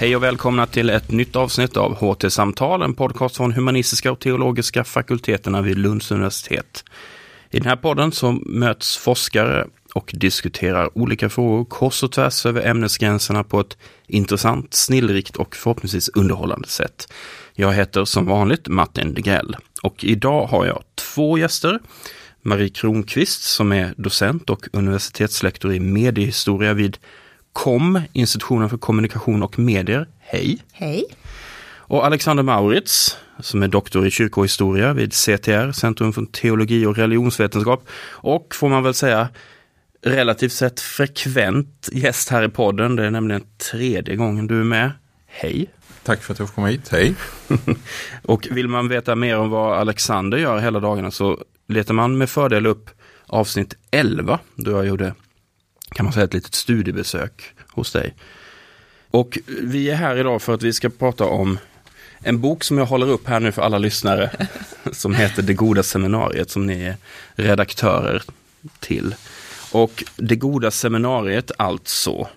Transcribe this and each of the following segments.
Hej och välkomna till ett nytt avsnitt av HT-samtal, en podcast från humanistiska och teologiska fakulteterna vid Lunds universitet. I den här podden så möts forskare och diskuterar olika frågor kors och tvärs över ämnesgränserna på ett intressant, snillrikt och förhoppningsvis underhållande sätt. Jag heter som vanligt Martin Degrell och idag har jag två gäster. Marie Kronqvist som är docent och universitetslektor i mediehistoria vid KOM, Institutionen för kommunikation och medier. Hej! Hej! Och Alexander Maurits som är doktor i kyrkohistoria vid CTR, Centrum för teologi och religionsvetenskap. Och får man väl säga relativt sett frekvent gäst här i podden. Det är nämligen tredje gången du är med. Hej! Tack för att jag får komma hit, hej! och vill man veta mer om vad Alexander gör hela dagarna så letar man med fördel upp avsnitt 11 då jag gjorde, kan man säga, ett litet studiebesök hos dig. Och vi är här idag för att vi ska prata om en bok som jag håller upp här nu för alla lyssnare som heter Det goda seminariet som ni är redaktörer till. Och Det goda seminariet alltså,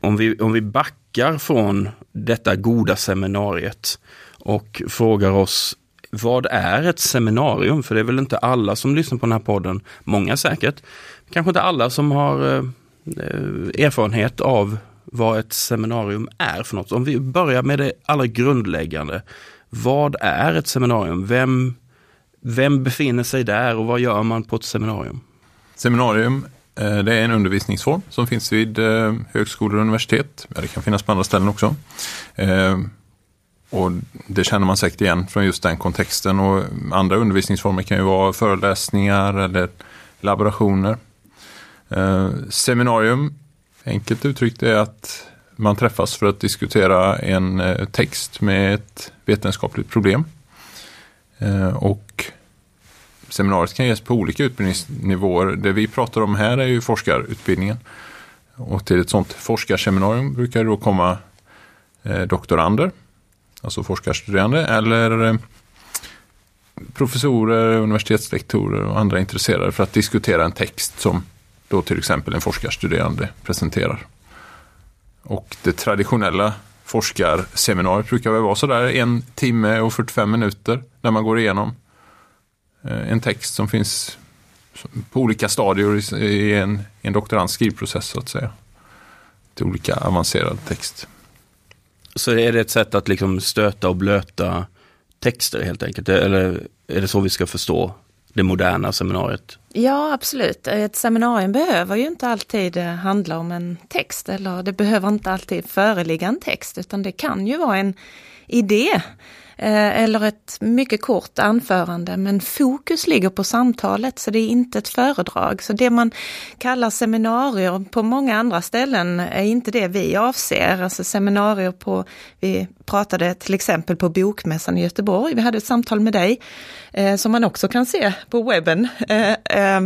om vi, om vi backar från detta goda seminariet och frågar oss vad är ett seminarium? För det är väl inte alla som lyssnar på den här podden, många säkert, kanske inte alla som har eh, erfarenhet av vad ett seminarium är för något. Om vi börjar med det allra grundläggande. Vad är ett seminarium? Vem, vem befinner sig där och vad gör man på ett seminarium? Seminarium eh, det är en undervisningsform som finns vid eh, högskolor och universitet. Ja, det kan finnas på andra ställen också. Eh, och Det känner man säkert igen från just den kontexten. Och andra undervisningsformer kan ju vara föreläsningar eller laborationer. Eh, seminarium Enkelt uttryckt är att man träffas för att diskutera en eh, text med ett vetenskapligt problem. Eh, och seminariet kan ges på olika utbildningsnivåer. Det vi pratar om här är ju forskarutbildningen. Och till ett sådant forskarseminarium brukar det då komma eh, doktorander, alltså forskarstuderande, eller eh, professorer, universitetslektorer och andra intresserade för att diskutera en text som då till exempel en forskarstuderande presenterar. Och det traditionella forskarseminariet brukar väl vara sådär en timme och 45 minuter när man går igenom eh, en text som finns på olika stadier i en, i en doktorands skrivprocess så att säga. Till olika avancerad text. Så är det ett sätt att liksom stöta och blöta texter helt enkelt? Eller är det så vi ska förstå det moderna seminariet? Ja, absolut. Ett seminarium behöver ju inte alltid eh, handla om en text eller det behöver inte alltid föreligga en text utan det kan ju vara en idé Eh, eller ett mycket kort anförande, men fokus ligger på samtalet så det är inte ett föredrag. Så det man kallar seminarier på många andra ställen är inte det vi avser. Alltså seminarier på, vi pratade till exempel på Bokmässan i Göteborg, vi hade ett samtal med dig eh, som man också kan se på webben. Eh,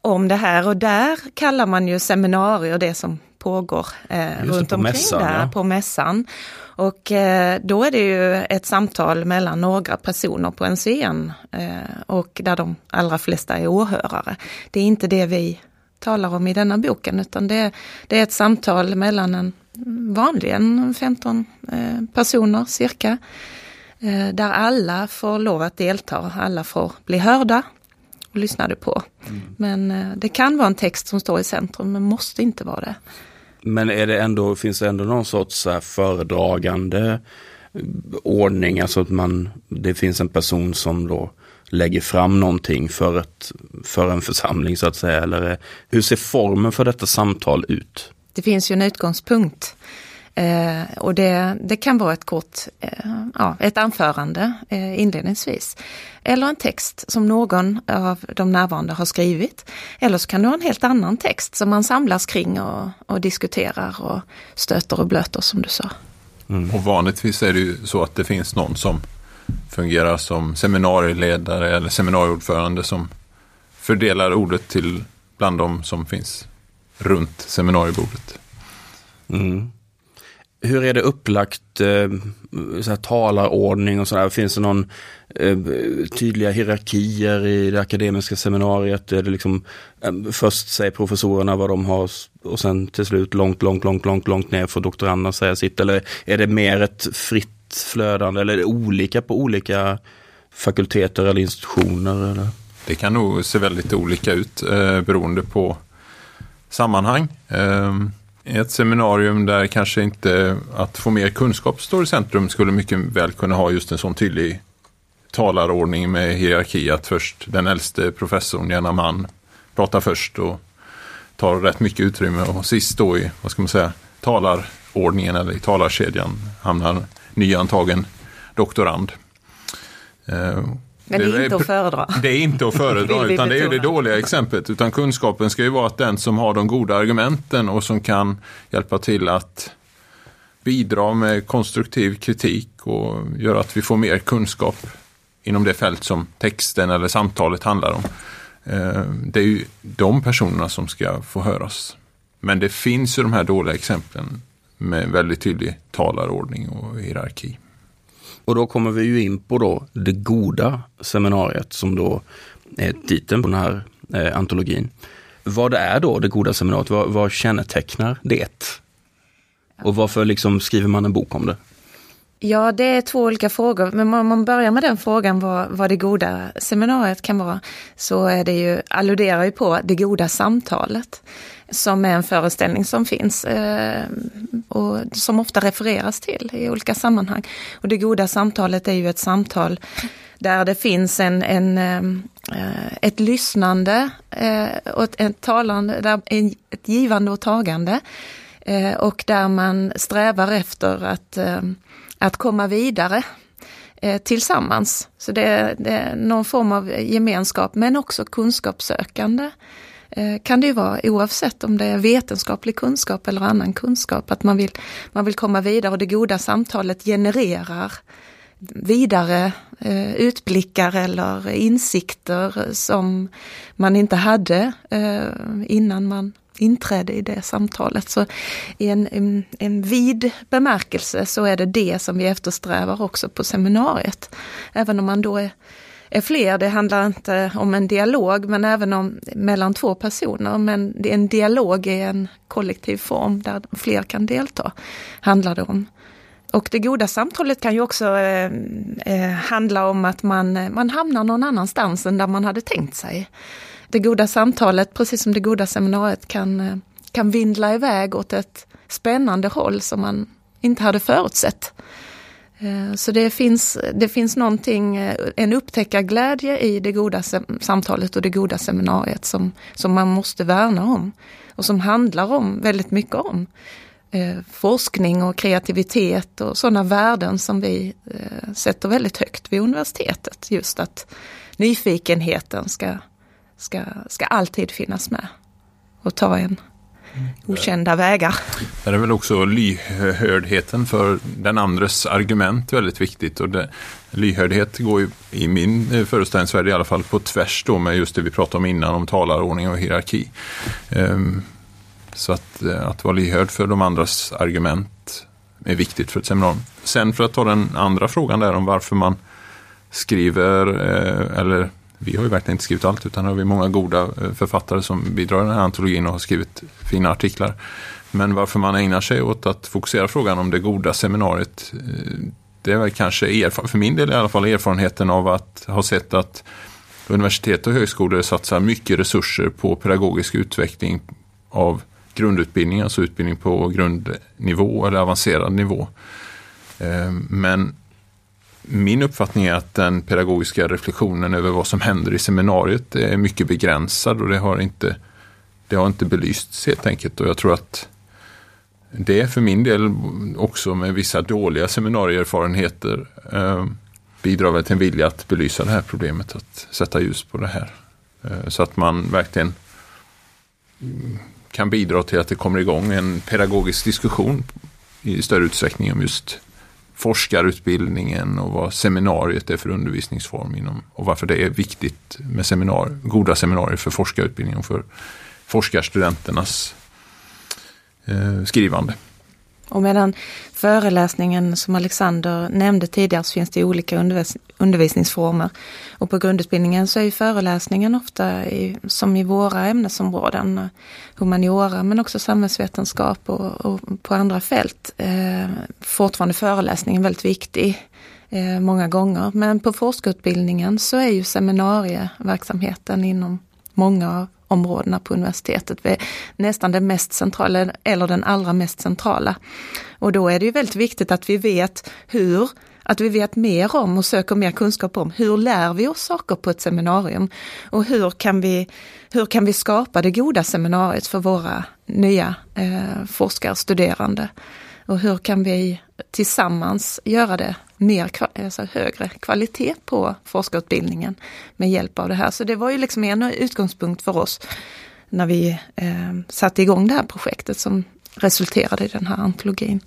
om det här och där kallar man ju seminarier det som pågår eh, runt omkring mässan, där ja. på mässan. Och eh, då är det ju ett samtal mellan några personer på en scen eh, och där de allra flesta är åhörare. Det är inte det vi talar om i denna boken utan det, det är ett samtal mellan en vanligen 15 eh, personer cirka. Eh, där alla får lov att delta, alla får bli hörda och lyssnade på. Mm. Men eh, det kan vara en text som står i centrum men måste inte vara det. Men är det ändå, finns det ändå någon sorts så föredragande ordning, alltså att man, det finns en person som då lägger fram någonting för, ett, för en församling så att säga, eller hur ser formen för detta samtal ut? Det finns ju en utgångspunkt. Eh, och det, det kan vara ett kort, eh, ja, ett anförande eh, inledningsvis. Eller en text som någon av de närvarande har skrivit. Eller så kan det vara en helt annan text som man samlas kring och, och diskuterar och stöter och blöter som du sa. Mm. Och vanligtvis är det ju så att det finns någon som fungerar som seminarieledare eller seminarieordförande som fördelar ordet till bland de som finns runt seminariebordet. Mm hur är det upplagt, eh, så här, talarordning och sådär? Finns det någon eh, tydliga hierarkier i det akademiska seminariet? Är det liksom eh, först säger professorerna vad de har och sen till slut långt, långt, långt, långt, långt ner får doktoranderna säga sitt? Eller är det mer ett fritt flödande eller är det olika på olika fakulteter eller institutioner? Eller? Det kan nog se väldigt olika ut eh, beroende på sammanhang. Eh, ett seminarium där kanske inte att få mer kunskap står i centrum skulle mycket väl kunna ha just en sån tydlig talarordning med hierarki att först den äldste professorn, gärna man, pratar först och tar rätt mycket utrymme och sist då i, vad ska man säga, talarordningen eller i talarkedjan hamnar nyantagen doktorand. Eh, men det är inte att föredra. Det är inte att föredra, utan det är ju det dåliga exemplet. Utan kunskapen ska ju vara att den som har de goda argumenten och som kan hjälpa till att bidra med konstruktiv kritik och göra att vi får mer kunskap inom det fält som texten eller samtalet handlar om. Eh, det är ju de personerna som ska få höras. Men det finns ju de här dåliga exemplen med väldigt tydlig talarordning och hierarki. Och då kommer vi ju in på då det goda seminariet som då är titeln på den här eh, antologin. Vad är då det goda seminariet? Vad, vad kännetecknar det? Och varför liksom skriver man en bok om det? Ja, det är två olika frågor. Men om man börjar med den frågan vad, vad det goda seminariet kan vara, så är det ju, alluderar ju på det goda samtalet som är en föreställning som finns eh, och som ofta refereras till i olika sammanhang. Och det goda samtalet är ju ett samtal där det finns en, en eh, ett lyssnande eh, och ett, ett talande, där, en, ett givande och tagande. Eh, och där man strävar efter att, eh, att komma vidare eh, tillsammans. Så det, det, är någon form av gemenskap men också kunskapssökande. Eh, kan det ju vara oavsett om det är vetenskaplig kunskap eller annan kunskap. Att man vill, man vill komma vidare och det goda samtalet genererar vidare eh, utblickar eller insikter som man inte hade eh, innan man inträde i det samtalet. Så i en, en, en vid bemärkelse så är det det som vi eftersträvar också på seminariet. Även om man då är är fler. Det handlar inte om en dialog men även om mellan två personer. Men det är en dialog i en kollektiv form där fler kan delta, handlar det om. Och det goda samtalet kan ju också eh, eh, handla om att man, man hamnar någon annanstans än där man hade tänkt sig. Det goda samtalet, precis som det goda seminariet, kan, eh, kan vindla iväg åt ett spännande håll som man inte hade förutsett. Eh, så det finns, det finns någonting, eh, en upptäckarglädje i det goda samtalet och det goda seminariet som, som man måste värna om. Och som handlar om väldigt mycket om eh, forskning och kreativitet och sådana värden som vi eh, sätter väldigt högt vid universitetet. Just att nyfikenheten ska, ska, ska alltid finnas med och ta en okända vägar. Där är väl också lyhördheten för den andres argument väldigt viktigt. Och det, lyhördhet går ju i min eh, föreställningsvärld i alla fall på tvärs då med just det vi pratade om innan om talarordning och hierarki. Um, så att, eh, att vara lyhörd för de andras argument är viktigt för ett seminarium. Sen för att ta den andra frågan där om varför man skriver eh, eller vi har ju verkligen inte skrivit allt utan har vi många goda eh, författare som bidrar i den här antologin och har skrivit fina artiklar. Men varför man ägnar sig åt att fokusera frågan om det goda seminariet eh, det är väl kanske, för min del i alla fall, erfarenheten av att ha sett att universitet och högskolor satsar mycket resurser på pedagogisk utveckling av grundutbildning, alltså utbildning på grundnivå eller avancerad nivå. Eh, men min uppfattning är att den pedagogiska reflektionen över vad som händer i seminariet är mycket begränsad och det har inte, det har inte belysts helt enkelt. Och jag tror att det för min del också med vissa dåliga seminarieerfarenheter eh, bidrar väl till en vilja att belysa det här problemet, att sätta ljus på det här. Eh, så att man verkligen kan bidra till att det kommer igång en pedagogisk diskussion i större utsträckning om just forskarutbildningen och vad seminariet är för undervisningsform inom, och varför det är viktigt med seminar, goda seminarier för forskarutbildning och för forskarstudenternas eh, skrivande. Och medan föreläsningen som Alexander nämnde tidigare så finns det olika undervis undervisningsformer. Och på grundutbildningen så är föreläsningen ofta i, som i våra ämnesområden, eh, humaniora men också samhällsvetenskap och, och på andra fält, eh, fortfarande föreläsningen väldigt viktig eh, många gånger. Men på forskarutbildningen så är ju seminarieverksamheten inom många av områdena på universitetet. Nästan det mest centrala, eller den allra mest centrala. Och då är det ju väldigt viktigt att vi vet hur att vi vet mer om och söker mer kunskap om hur lär vi oss saker på ett seminarium och hur kan vi, hur kan vi skapa det goda seminariet för våra nya eh, forskarstuderande. Och hur kan vi tillsammans göra det mer, alltså högre kvalitet på forskarutbildningen med hjälp av det här. Så det var ju liksom en utgångspunkt för oss när vi eh, satte igång det här projektet som resulterade i den här antologin.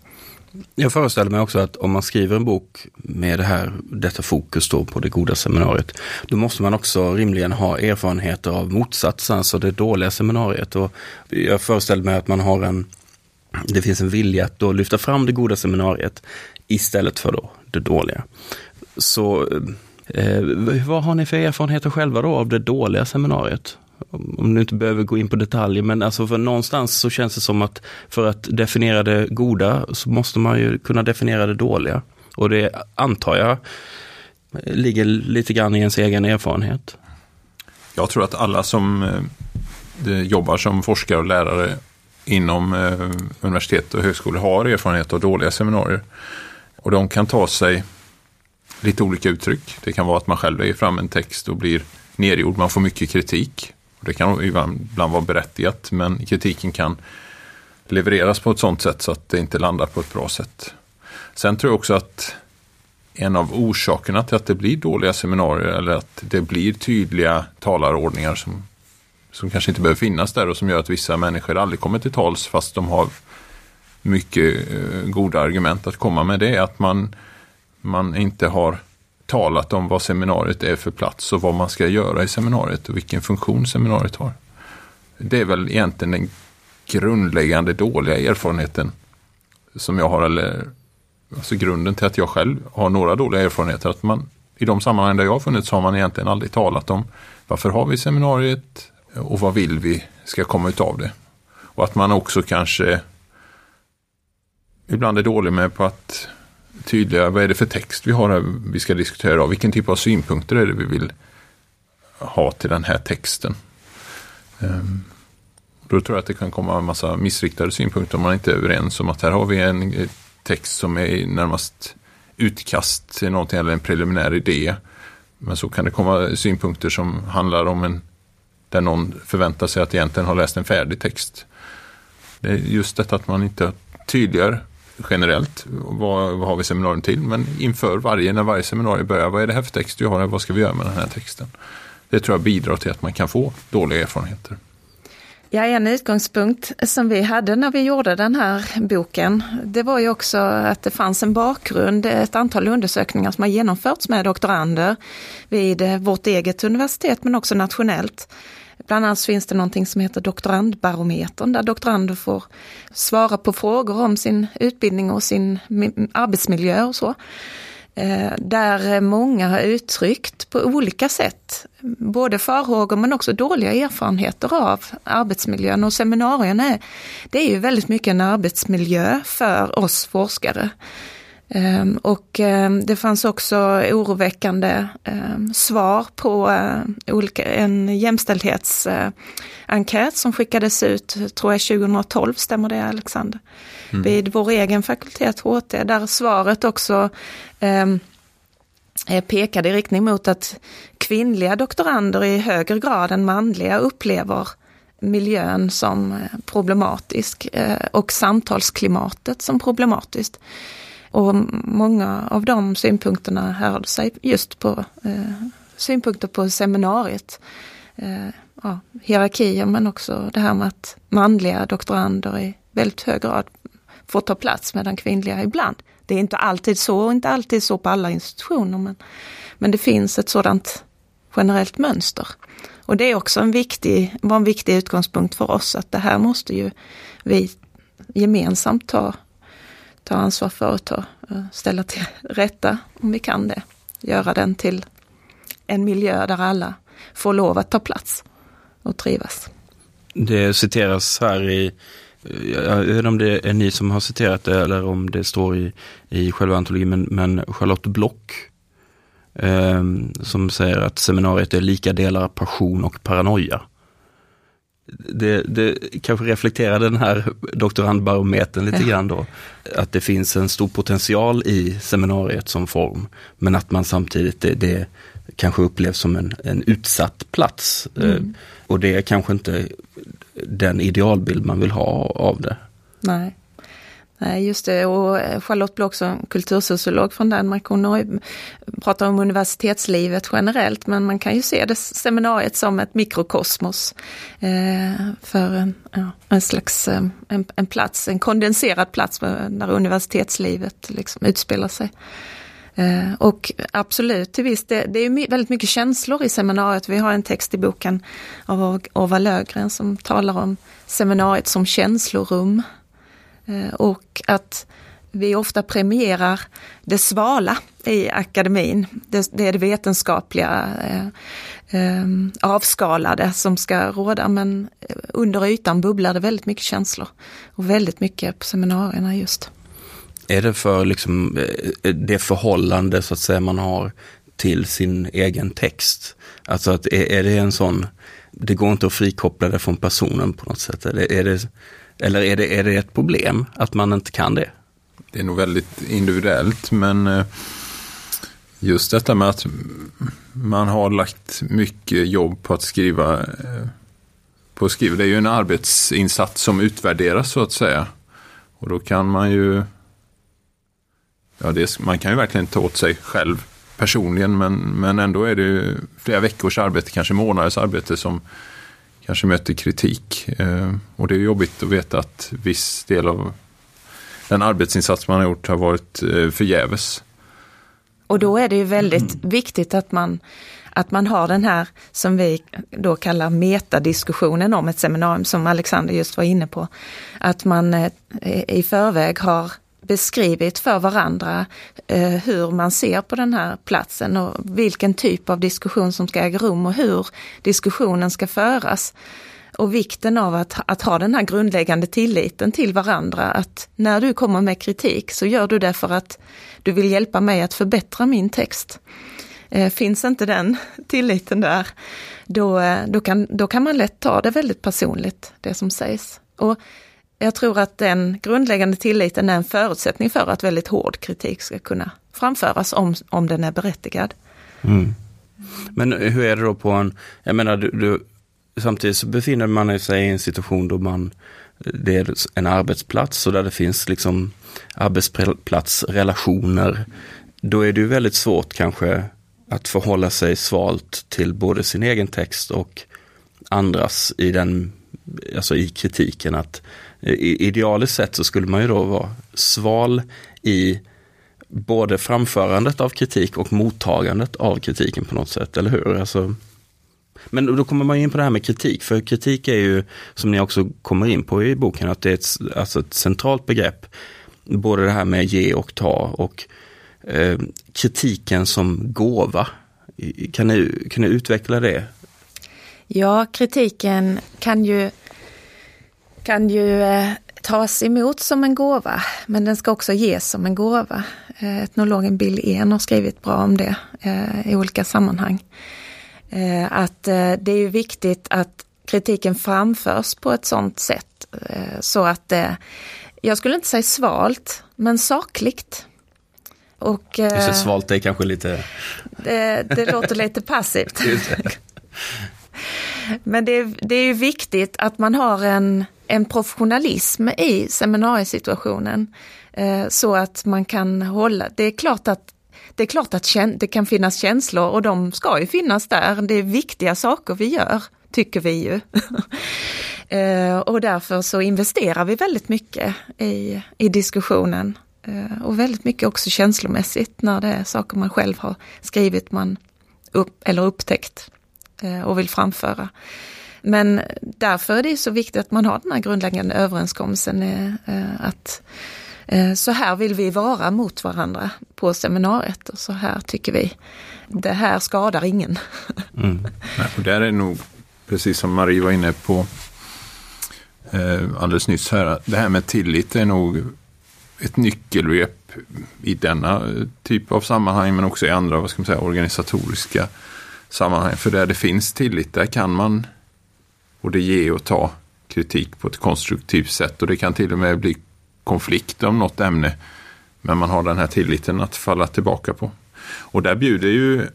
Jag föreställer mig också att om man skriver en bok med det här, detta fokus då på det goda seminariet, då måste man också rimligen ha erfarenheter av motsatsen, alltså det dåliga seminariet. Och jag föreställer mig att man har en, det finns en vilja att då lyfta fram det goda seminariet istället för då det dåliga. Så eh, vad har ni för erfarenheter själva då av det dåliga seminariet? Om du inte behöver gå in på detaljer, men alltså för någonstans så känns det som att för att definiera det goda så måste man ju kunna definiera det dåliga. Och det antar jag eh, ligger lite grann i ens egen erfarenhet. Jag tror att alla som eh, jobbar som forskare och lärare inom eh, universitet och högskolor har erfarenhet av dåliga seminarier. Och de kan ta sig lite olika uttryck. Det kan vara att man själv lägger fram en text och blir nedgjord. Man får mycket kritik. Det kan ibland vara berättigat men kritiken kan levereras på ett sådant sätt så att det inte landar på ett bra sätt. Sen tror jag också att en av orsakerna till att det blir dåliga seminarier eller att det blir tydliga talarordningar som, som kanske inte behöver finnas där och som gör att vissa människor aldrig kommer till tals fast de har mycket eh, goda argument att komma med. Det är att man, man inte har talat om vad seminariet är för plats och vad man ska göra i seminariet och vilken funktion seminariet har. Det är väl egentligen den grundläggande dåliga erfarenheten som jag har, eller alltså grunden till att jag själv har några dåliga erfarenheter. Att man i de sammanhang där jag har funnits har man egentligen aldrig talat om varför har vi seminariet och vad vill vi ska komma utav det. Och att man också kanske ibland är dålig med på att tydliga, vad är det för text vi har här vi ska diskutera idag? Vilken typ av synpunkter är det vi vill ha till den här texten? Ehm, då tror jag att det kan komma en massa missriktade synpunkter om man inte är överens om att här har vi en eh, text som är närmast utkast till någonting eller en preliminär idé. Men så kan det komma synpunkter som handlar om en där någon förväntar sig att egentligen ha läst en färdig text. Det är just detta att man inte tydliggör generellt, vad, vad har vi seminarium till? Men inför varje, när varje seminarium börjar, vad är det här för text vi har? Vad ska vi göra med den här texten? Det tror jag bidrar till att man kan få dåliga erfarenheter. Ja, en utgångspunkt som vi hade när vi gjorde den här boken, det var ju också att det fanns en bakgrund, ett antal undersökningar som har genomförts med doktorander vid vårt eget universitet men också nationellt. Bland annat finns det någonting som heter doktorandbarometern där doktorander får svara på frågor om sin utbildning och sin arbetsmiljö och så. Eh, där många har uttryckt på olika sätt både farhågor men också dåliga erfarenheter av arbetsmiljön och seminarierna är, det är ju väldigt mycket en arbetsmiljö för oss forskare. Ehm, och ehm, det fanns också oroväckande ehm, svar på eh, olika, en jämställdhetsenkät som skickades ut, tror jag 2012, stämmer det Alexander? Mm. Vid vår egen fakultet HT, där svaret också eh, pekade i riktning mot att kvinnliga doktorander i högre grad än manliga upplever miljön som eh, problematisk och samtalsklimatet som problematiskt. Och många av de synpunkterna hörde sig just på eh, synpunkter på seminariet. Eh, ja, hierarkier men också det här med att manliga doktorander i väldigt hög grad får ta plats medan kvinnliga ibland. Det är inte alltid så och inte alltid så på alla institutioner men, men det finns ett sådant generellt mönster. Och det är också en viktig, var en viktig utgångspunkt för oss att det här måste ju vi gemensamt ta ta ansvar för och ta, eh, ställa till rätta om vi kan det. Göra den till en miljö där alla får lov att ta plats och trivas. Det citeras här i, eh, jag vet inte om det är ni som har citerat det eller om det står i, i själva antologin, men, men Charlotte Block eh, som säger att seminariet är lika delar passion och paranoia. Det, det kanske reflekterar den här doktorandbarometern lite grann då. Att det finns en stor potential i seminariet som form, men att man samtidigt, det, det kanske upplevs som en, en utsatt plats. Eh, mm. Och det är kanske inte den idealbild man vill ha av det. Nej. Nej, just det. Och eh, Charlotte Block som kultursociolog från Danmark, hon mm, pratar om universitetslivet generellt, men man kan ju se det seminariet som ett mikrokosmos eh, för en, ja, en slags eh, en, en, plats, en kondenserad plats där universitetslivet liksom utspelar sig. Eh, och absolut, till viss det, det är väldigt mycket känslor i seminariet. Vi har en text i boken av Orvar Lögren som talar om seminariet som känslorum. Eh, och att vi ofta premierar det svala i akademin. Det, det är det vetenskapliga eh, eh, avskalade som ska råda men eh, under ytan bubblar det väldigt mycket känslor. Och väldigt mycket på seminarierna just. Är det för liksom eh, det förhållande så att säga man har till sin egen text? Alltså att är, är det en sån, det går inte att frikoppla det från personen på något sätt? Eller är det, eller är det, är det ett problem att man inte kan det? Det är nog väldigt individuellt men eh, just detta med att man har lagt mycket jobb på att skriva eh, på att skriva. Det är ju en arbetsinsats som utvärderas så att säga. Och då kan man ju ja, det, man kan ju verkligen ta åt sig själv personligen men, men ändå är det flera veckors arbete, kanske månaders arbete som kanske möter kritik. Eh, och det är jobbigt att veta att viss del av den arbetsinsats man har gjort har varit eh, förgäves. Och då är det ju väldigt mm. viktigt att man, att man har den här som vi då kallar metadiskussionen om ett seminarium som Alexander just var inne på. Att man eh, i förväg har beskrivit för varandra eh, hur man ser på den här platsen och vilken typ av diskussion som ska äga rum och hur diskussionen ska föras. Och vikten av att, att ha den här grundläggande tilliten till varandra, att när du kommer med kritik så gör du det för att du vill hjälpa mig att förbättra min text. Eh, finns inte den tilliten där, då, eh, då, kan, då kan man lätt ta det väldigt personligt, det som sägs. Och jag tror att den grundläggande tilliten är en förutsättning för att väldigt hård kritik ska kunna framföras om, om den är berättigad. Mm. Men hur är det då på en, jag menar du, du, samtidigt så befinner man sig i en situation då man, det är en arbetsplats och där det finns liksom arbetsplatsrelationer. Då är det ju väldigt svårt kanske att förhålla sig svalt till både sin egen text och andras i den, alltså i kritiken. att Eh, idealiskt sett så skulle man ju då vara sval i både framförandet av kritik och mottagandet av kritiken på något sätt, eller hur? Alltså, men då kommer man in på det här med kritik, för kritik är ju, som ni också kommer in på i boken, att det är ett, alltså ett centralt begrepp. Både det här med ge och ta och eh, kritiken som gåva. Kan ni, kan ni utveckla det? Ja, kritiken kan ju kan ju eh, tas emot som en gåva, men den ska också ges som en gåva. Eh, etnologen Bill En har skrivit bra om det eh, i olika sammanhang. Att det är ju viktigt att kritiken framförs på ett sådant sätt så att det, jag skulle inte säga svalt, men sakligt. Och, det, svalt är kanske lite... Det, det låter lite passivt. Men det, det är ju viktigt att man har en, en professionalism i seminariesituationen. Eh, så att man kan hålla, det är klart att det är klart att det kan finnas känslor och de ska ju finnas där. Det är viktiga saker vi gör, tycker vi ju. eh, och därför så investerar vi väldigt mycket i, i diskussionen. Eh, och väldigt mycket också känslomässigt när det är saker man själv har skrivit man upp, eller upptäckt. Eh, och vill framföra. Men därför är det så viktigt att man har den här grundläggande överenskommelsen eh, eh, att så här vill vi vara mot varandra på seminariet och så här tycker vi. Det här skadar ingen. Mm. Nej, och där är nog, precis som Marie var inne på alldeles nyss här, det här med tillit är nog ett nyckelbegrepp i denna typ av sammanhang men också i andra vad ska man säga, organisatoriska sammanhang. För där det finns tillit, där kan man både ge och ta kritik på ett konstruktivt sätt och det kan till och med bli konflikt om något ämne. Men man har den här tilliten att falla tillbaka på. Och där bjuder ju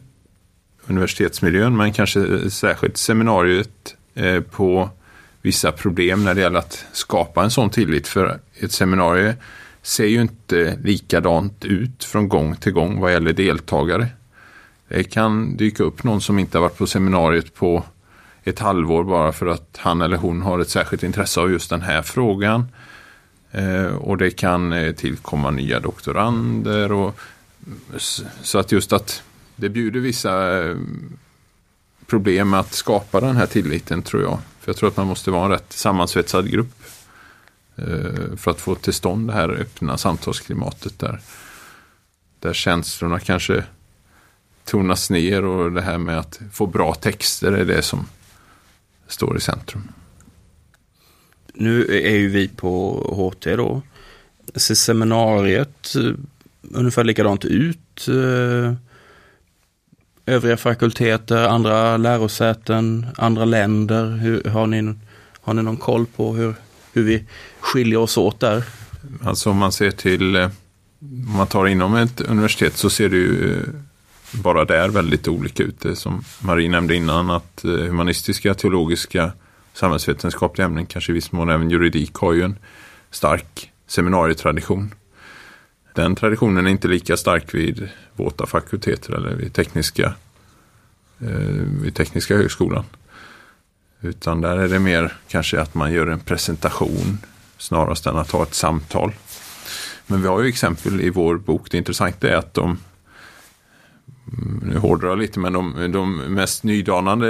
universitetsmiljön, men kanske särskilt seminariet eh, på vissa problem när det gäller att skapa en sån tillit. För ett seminarium ser ju inte likadant ut från gång till gång vad gäller deltagare. Det kan dyka upp någon som inte har varit på seminariet på ett halvår bara för att han eller hon har ett särskilt intresse av just den här frågan. Eh, och det kan eh, tillkomma nya doktorander. Och, så att just att det bjuder vissa problem med att skapa den här tilliten tror jag. För jag tror att man måste vara en rätt sammansvetsad grupp för att få till stånd det här öppna samtalsklimatet där, där känslorna kanske tonas ner och det här med att få bra texter är det som står i centrum. Nu är ju vi på HT då. Ser seminariet eh, ungefär likadant ut? Eh, övriga fakulteter, andra lärosäten, andra länder? Hur, har, ni, har ni någon koll på hur, hur vi skiljer oss åt där? Alltså om man ser till, eh, om man tar inom ett universitet så ser det ju bara där väldigt olika ut. Det som Marie nämnde innan att eh, humanistiska, teologiska samhällsvetenskapliga ämnen, kanske i viss mån även juridik, har ju en stark seminarietradition. Den traditionen är inte lika stark vid våta fakulteter eller vid tekniska, eh, vid tekniska högskolan. Utan där är det mer kanske att man gör en presentation snarast än att ha ett samtal. Men vi har ju exempel i vår bok. Det intressanta är att de, Mm, nu hårdrar jag lite, men de, de mest nydanande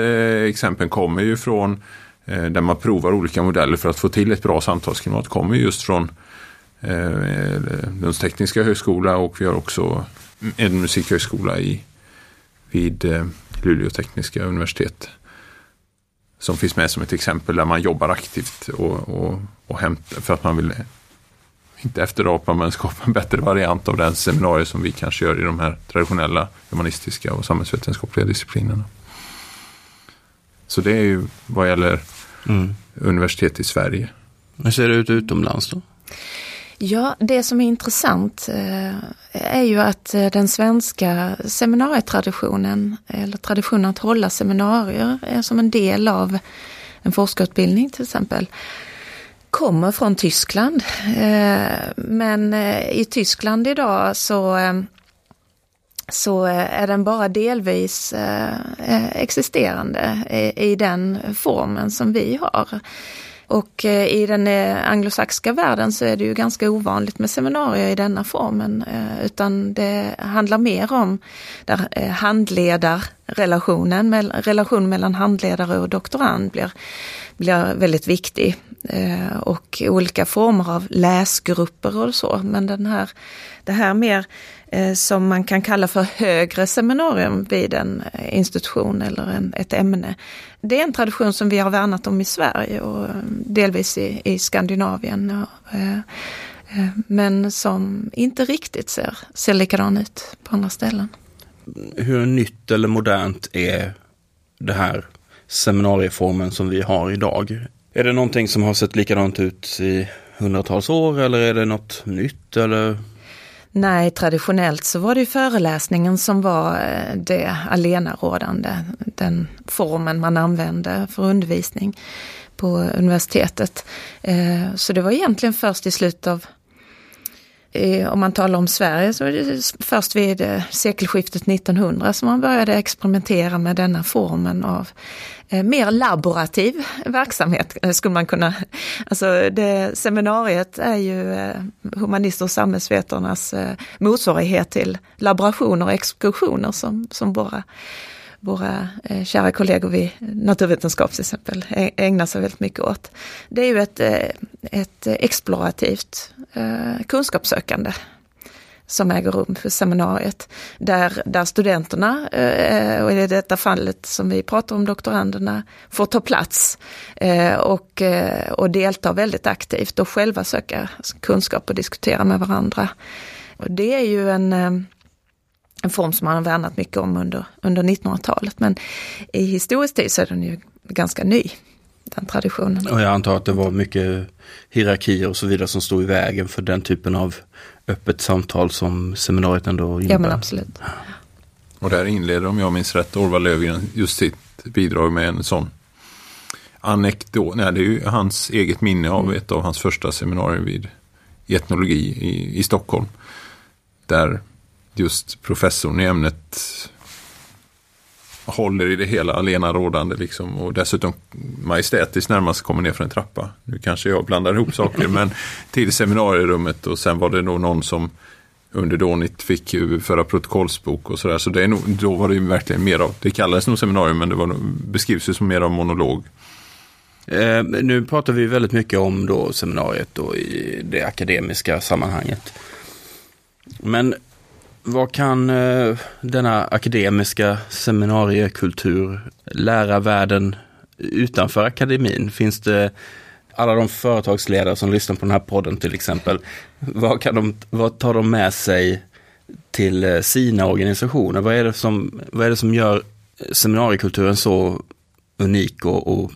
exemplen kommer ju från Eh, där man provar olika modeller för att få till ett bra samtalsklimat kommer just från eh, Lunds tekniska högskola och vi har också en musikhögskola i, vid eh, Luleå tekniska universitet. Som finns med som ett exempel där man jobbar aktivt och, och, och hämtar för att man vill inte efterapa men skapa en bättre variant av den seminarier som vi kanske gör i de här traditionella humanistiska och samhällsvetenskapliga disciplinerna. Så det är ju vad gäller mm. universitet i Sverige. Hur ser det ut utomlands då? Ja, det som är intressant eh, är ju att eh, den svenska seminarietraditionen, eller traditionen att hålla seminarier, är som en del av en forskarutbildning till exempel, kommer från Tyskland. Eh, men eh, i Tyskland idag så eh, så är den bara delvis existerande i, den formen som vi har. Och i den anglosaxiska världen så är det ju ganska ovanligt med seminarier i denna formen, utan det handlar mer om där handledarrelationen, relationen mellan handledare och doktorand blir, blir väldigt viktig. Eh, och olika former av läsgrupper och så, men den här, det här mer eh, som man kan kalla för högre seminarium vid en eh, institution eller en, ett ämne. Det är en tradition som vi har värnat om i Sverige och delvis i, i Skandinavien. Men som inte riktigt ser, ser likadan ut på andra ställen. Hur nytt eller modernt är det här seminarieformen som vi har idag? Är det någonting som har sett likadant ut i hundratals år eller är det något nytt? Eller Nej, traditionellt så var det föreläsningen som var eh, det alenarådande, den formen man använde för undervisning på universitetet. Eh, så det var egentligen först i slutet av Eh, om man talar om Sverige så är det först vid eh, sekelskiftet 1900 som man började experimentera med denna formen av eh, mer laborativ verksamhet skulle man kunna. Alltså det, seminariet är ju humanister och samhällsvetarnas motsvarighet till laborationer och exkursioner som, som våra våra eh, kära kollegor vid naturvetenskap till exempel ägnar sig väldigt mycket åt. Det är ju ett, eh, ett explorativt eh, kunskapssökande som äger rum för seminariet. Där, där studenterna, eh, och i detta fallet som vi pratar om, doktoranderna, får ta plats eh, och, eh, och delta väldigt aktivt och själva söka kunskap och diskutera med varandra. Och det är ju en eh, en form som man har värnat mycket om under, under 1900-talet. Men i historisk tid så är den ju ganska ny, den traditionen. Och jag antar att det var mycket hierarkier och så vidare som stod i vägen för den typen av öppet samtal som seminariet ändå innebär. Ja men absolut. Och där inleder, om jag minns rätt, Orvar Löfgren just sitt bidrag med en sån anekdot. Nej, det är ju hans eget minne av mm. ett av hans första seminarier vid etnologi i, i Stockholm. Där just professorn i ämnet håller i det hela alena rådande liksom och dessutom majestätiskt närmast kommer ner för en trappa. Nu kanske jag blandar ihop saker men till seminarierummet och sen var det nog någon som under dånigt fick föra protokollsbok och sådär. Så det är nog, då var det verkligen mer av, det kallades nog seminarium men det var, beskrivs ju som mer av monolog. Eh, nu pratar vi väldigt mycket om då seminariet då i det akademiska sammanhanget. Men vad kan eh, denna akademiska seminariekultur lära världen utanför akademin? Finns det alla de företagsledare som lyssnar på den här podden till exempel, vad, kan de, vad tar de med sig till eh, sina organisationer? Vad är det som, vad är det som gör seminariekulturen så unik och, och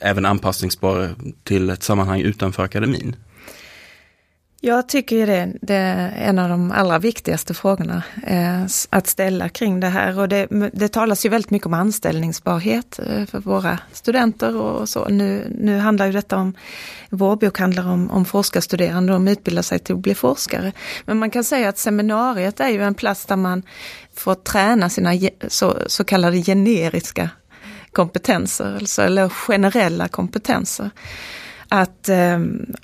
även anpassningsbar till ett sammanhang utanför akademin? Jag tycker det, det är en av de allra viktigaste frågorna eh, att ställa kring det här. Och det, det talas ju väldigt mycket om anställningsbarhet eh, för våra studenter och så. Nu, nu handlar ju detta om, vår bok handlar om, om forskarstuderande, de utbildar sig till att bli forskare. Men man kan säga att seminariet är ju en plats där man får träna sina så, så kallade generiska kompetenser, alltså, eller generella kompetenser. Att eh,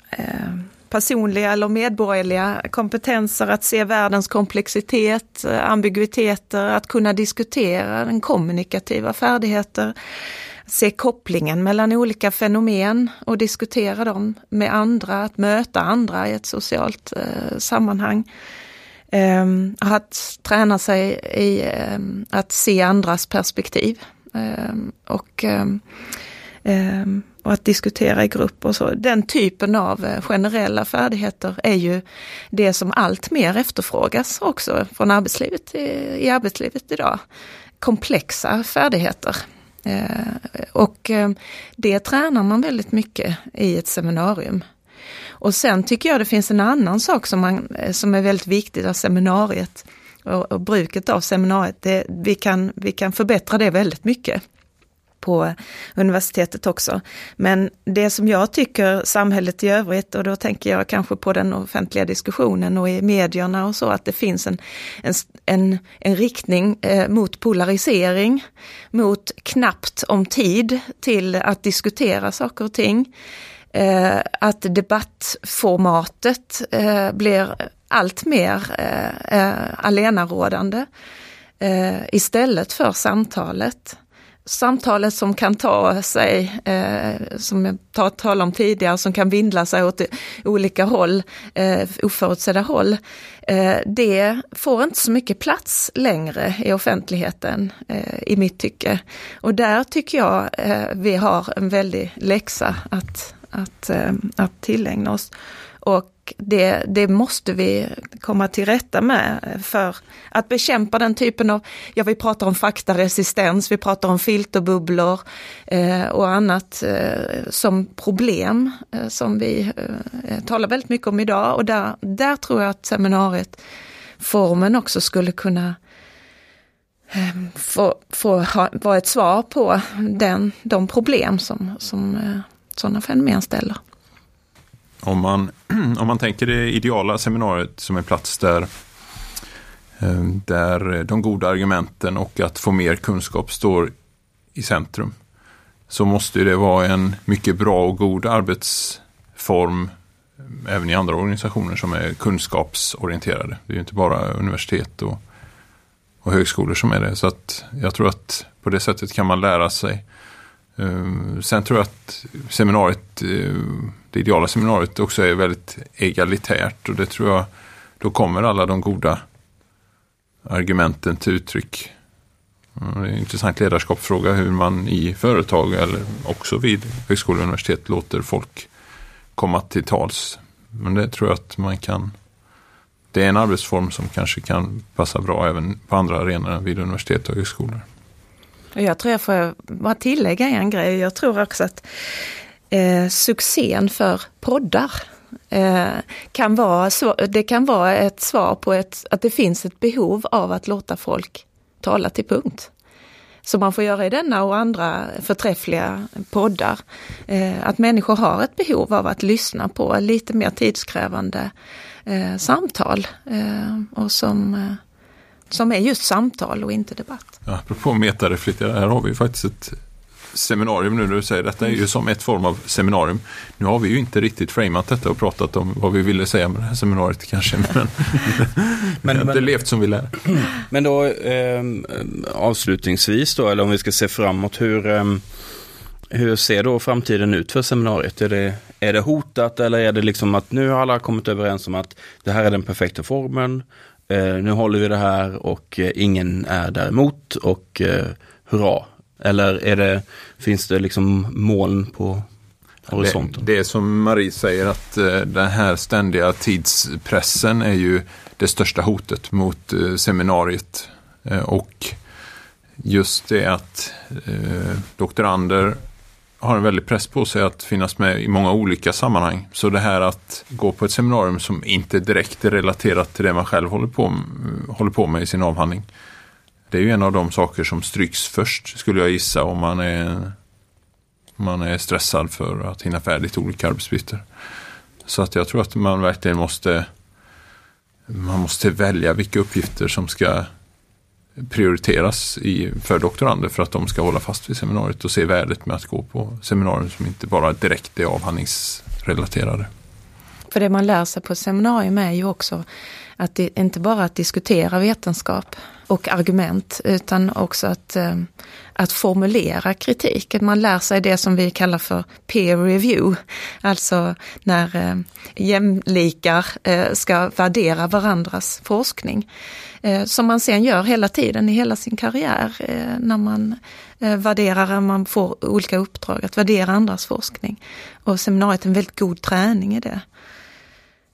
eh, personliga eller medborgerliga kompetenser, att se världens komplexitet, eh, ambiguiteter, att kunna diskutera den kommunikativa färdigheter, se kopplingen mellan olika fenomen och diskutera dem med andra, att möta andra i ett socialt eh, sammanhang. Um, att träna sig i eh, att se andras perspektiv. Um, och ehm, och att diskutera i grupp och så. Den typen av eh, generella färdigheter är ju det som allt mer efterfrågas också från arbetslivet i, i arbetslivet idag. Komplexa färdigheter. Eh, och eh, det tränar man väldigt mycket i ett seminarium. Och sen tycker jag det finns en annan sak som, man, eh, som är väldigt viktigt av seminariet och, och bruket av seminariet. Det, vi, kan, vi kan förbättra det väldigt mycket på universitetet också. Men det som jag tycker samhället i övrigt, och då tänker jag kanske på den offentliga diskussionen och i medierna och så, att det finns en, en, en, en riktning eh, mot polarisering, mot knappt om tid till att diskutera saker och ting. Eh, att debattformatet eh, blir allt mer eh, eh eh, istället för samtalet samtalet som kan ta sig, eh, som jag talade om tidigare, som kan vindla sig åt olika håll, eh, oförutsedda håll, eh, det får inte så mycket plats längre i offentligheten eh, i mitt tycke. Och där tycker jag eh, vi har en väldig läxa att, att, eh, att tillägna oss. Och det, det måste vi komma till rätta med för att bekämpa den typen av, ja vi pratar om faktaresistens, vi pratar om filterbubblor eh, och annat eh, som problem eh, som vi eh, talar väldigt mycket om idag och där, där tror jag att seminariet, formen också skulle kunna eh, få, få ha, vara ett svar på den, de problem som, som eh, sådana fenomen ställer. Om man, om man tänker det ideala seminariet som en plats där, eh, där de goda argumenten och att få mer kunskap står i centrum. Så måste det vara en mycket bra och god arbetsform eh, även i andra organisationer som är kunskapsorienterade. Det är ju inte bara universitet och och högskolor som är det. Så att jag tror att på det sättet kan man lära sig. Ehm, sen tror jag att seminariet, eh, det ideala seminariet också är väldigt egalitärt och det tror jag, då kommer alla de goda argumenten till uttryck. Mm, det är en intressant ledarskapsfråga hur man i företag eller också vid högskolor och universitet låter folk komma till tals. Men det tror jag att man kan det är en arbetsform som kanske kan passa bra även på andra arenor än vid universitet och högskolor. Jag tror jag får bara tillägga en grej. Jag tror också att eh, succén för poddar eh, kan vara, det kan vara ett svar på ett, att det finns ett behov av att låta folk tala till punkt. Som man får göra i denna och andra förträffliga poddar. Eh, att människor har ett behov av att lyssna på lite mer tidskrävande eh, samtal. Eh, och som, eh, som är just samtal och inte debatt. Ja, apropå metareflektera, här har vi faktiskt ett seminarium nu när du säger detta är ju som ett form av seminarium. Nu har vi ju inte riktigt framat detta och pratat om vad vi ville säga med det här seminariet kanske. Men, men, men det levt som vi lär. Men då eh, avslutningsvis då, eller om vi ska se framåt, hur, eh, hur ser då framtiden ut för seminariet? Är det, är det hotat eller är det liksom att nu har alla kommit överens om att det här är den perfekta formen, Eh, nu håller vi det här och eh, ingen är däremot och eh, hurra, eller är det, finns det liksom moln på horisonten? Det, det är som Marie säger att eh, den här ständiga tidspressen är ju det största hotet mot eh, seminariet. Och just det att doktorander har en väldig press på sig att finnas med i många olika sammanhang. Så det här att gå på ett seminarium som inte direkt är relaterat till det man själv håller på, håller på med i sin avhandling det är ju en av de saker som stryks först skulle jag gissa om man är, man är stressad för att hinna färdigt olika arbetsuppgifter. Så att jag tror att man verkligen måste man måste välja vilka uppgifter som ska prioriteras i, för doktorander för att de ska hålla fast vid seminariet och se värdet med att gå på seminarier som inte bara direkt är avhandlingsrelaterade. För det man lär sig på seminarium är ju också att det inte bara att diskutera vetenskap och argument utan också att, eh, att formulera kritik. Att man lär sig det som vi kallar för peer review. Alltså när eh, jämlikar eh, ska värdera varandras forskning. Eh, som man sen gör hela tiden i hela sin karriär eh, när man eh, värderar, man får olika uppdrag att värdera andras forskning. Och seminariet är en väldigt god träning i det.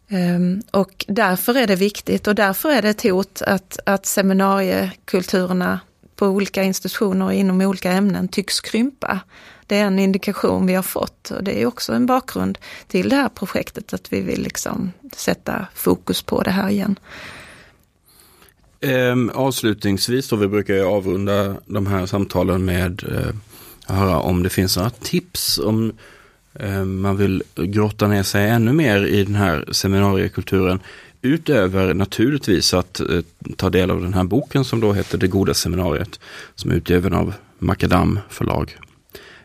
Ehm, och därför är det viktigt och därför är det ett hot att, att seminariekulturerna på olika institutioner och inom olika ämnen tycks krympa. Det är en indikation vi har fått och det är också en bakgrund till det här projektet att vi vill liksom sätta fokus på det här igen. Um, avslutningsvis då, vi brukar ju avrunda de här samtalen med uh, att höra om det finns några tips om Eh, man vill grotta ner sig ännu mer i den här seminariekulturen. Utöver naturligtvis att eh, ta del av den här boken som då heter Det goda seminariet. Som är utgiven av Makadam förlag.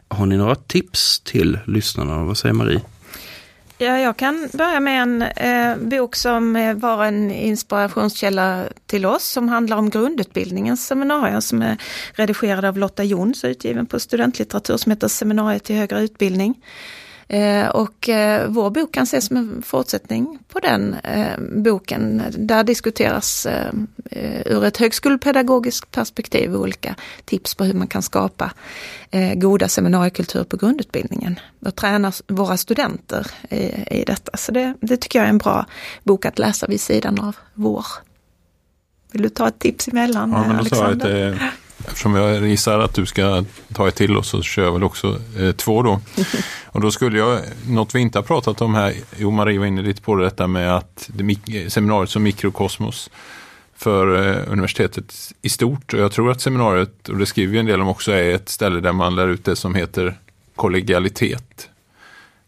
Har ni några tips till lyssnarna? Vad säger Marie? Ja, jag kan börja med en eh, bok som eh, var en inspirationskälla till oss som handlar om grundutbildningens seminarier som är redigerad av Lotta Jons utgiven på studentlitteratur som heter Seminariet till högre utbildning. Eh, och eh, vår bok kan ses som en fortsättning på den eh, boken. Där diskuteras ur ett högskolepedagogiskt perspektiv olika tips på hur man kan skapa goda seminariekultur på grundutbildningen och träna våra studenter i, detta. Så det, det tycker jag är en bra bok att läsa vid sidan av vår. Vill du ta ett tips emellan, ja, men Alexander? Eftersom jag gissar att du ska ta ett till och så kör jag väl också eh, två då. Och då skulle jag, något vi inte har pratat om här, jo Marie var inne lite på det, detta med att det, seminariet som mikrokosmos för eh, universitetet i stort. Och jag tror att seminariet, och det skriver vi en del om också, är ett ställe där man lär ut det som heter kollegialitet.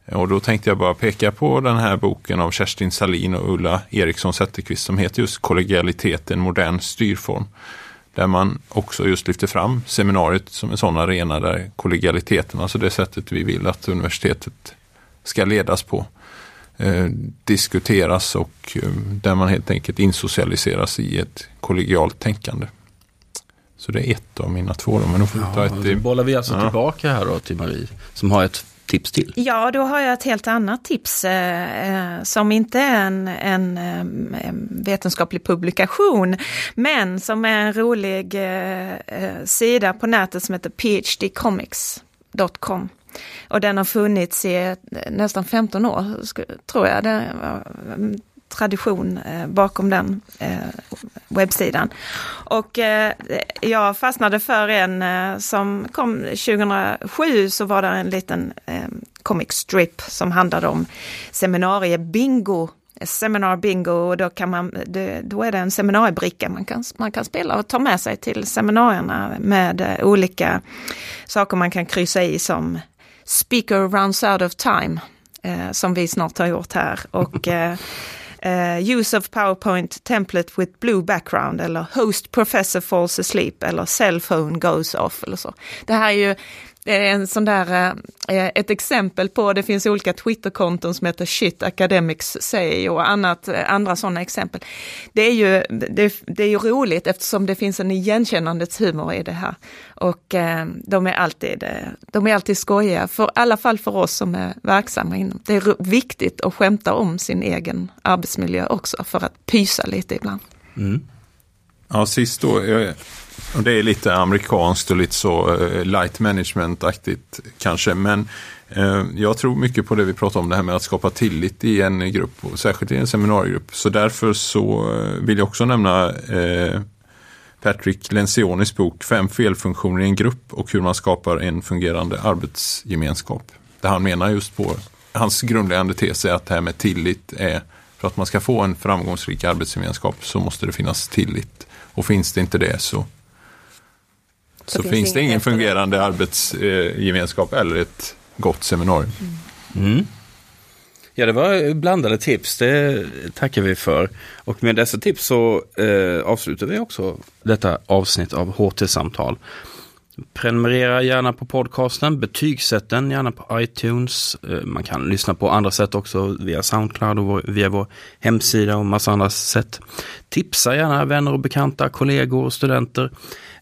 Och då tänkte jag bara peka på den här boken av Kerstin Salin och Ulla Eriksson Zetterqvist som heter just Kollegialitet, en modern styrform. Där man också just lyfter fram seminariet som en sån arena där kollegialiteten, alltså det sättet vi vill att universitetet ska ledas på, eh, diskuteras och eh, där man helt enkelt insocialiseras i ett kollegialt tänkande. Så det är ett av mina två då, men då får vi ta Ja, ett då bollar vi alltså Ja. tillbaka här då till Marie som har ett tips till. Ja, då har jag ett helt annat tips eh, eh som inte är en, en eh, en, vetenskaplig publikation, men som är en rolig eh, eh sida på nätet som heter phdcomics.com. Och den har funnits i nästan 15 år, tror jag. Det var tradition eh, bakom den eh, webbsidan. Och eh, jag fastnade för en eh, som kom 2007 så var det en liten eh, comic strip som handlade om seminariebingo. Seminar bingo och då, kan man, då är det en seminariebricka man kan, man kan spela och ta med sig till seminarierna med eh, olika saker man kan kryssa i som Speaker runs out of time, eh, som vi snart har gjort här. Och eh, Uh, Use of PowerPoint template with blue background eller Host professor falls asleep eller Cell phone goes off eller så. Det här är ju en sån där, eh, eh, ett exempel på, det finns olika Twitterkonton som heter Shit Academics Say och annat, eh, andra sådana exempel. Det är, ju, det, det är ju roligt eftersom det finns en igenkännandets humor i det här. Och eh, de, är alltid, de är alltid skojiga, för, i alla fall för oss som är verksamma inom. Det är viktigt att skämta om sin egen arbetsmiljö också för att pysa lite ibland. Mm. Ja, sist då, eh, och det är lite amerikanskt och lite så eh, light management-aktigt kanske, men eh, jag tror mycket på det vi pratar om, det här med att skapa tillit i en grupp, och särskilt i en seminariegrupp. Så därför så eh, vill jag också nämna eh, Patrick Lencionis bok Fem felfunktioner i en grupp och hur man skapar en fungerande arbetsgemenskap. Där han menar just på, hans grundläggande tes är att det här med tillit är, för att man ska få en framgångsrik arbetsgemenskap så måste det finnas tillit. Och finns det inte det så, så, finns finns det ingen det. fungerande arbetsgemenskap eller ett gott seminarium. Mm. Ja, det var blandade tips, det tackar vi för. Och med dessa tips så eh, avslutar vi också detta avsnitt av HT-samtal. Prenumerera gärna på podcasten, betygsätt den gärna på iTunes. Eh, man kan lyssna på andra sätt också via Soundcloud och via vår hemsida och massa andra sätt. Tipsa gärna vänner och bekanta, kollegor och studenter.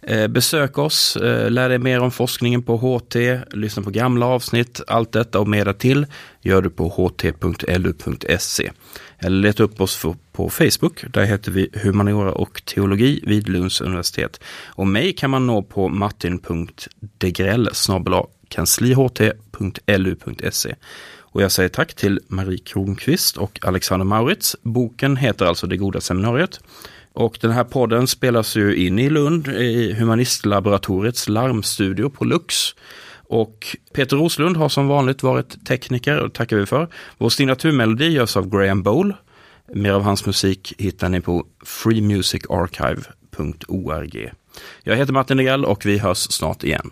Eh, besök oss, eh, lär dig mer om forskningen på HT, lyssna på gamla avsnitt, allt detta och mer till gör du på ht.lu.se. Eller leta upp oss för, på Facebook, där heter vi Humaniora och teologi vid Lunds universitet. Och mig kan man nå på martin.degrell kansliht.lu.se. Och jag säger tack till Marie Kronqvist och Alexander Maurits. Boken heter alltså Det goda seminariet. Och den här podden spelas ju in i Lund i Humanistlaboratoriets larmstudio på Lux. Och Peter Roslund har som vanligt varit tekniker och det tackar vi för. Vår signaturmelodi görs av Graham Bowl. Mer av hans musik hittar ni på freemusicarchive.org. Jag heter Martin Degrell och vi hörs snart igen.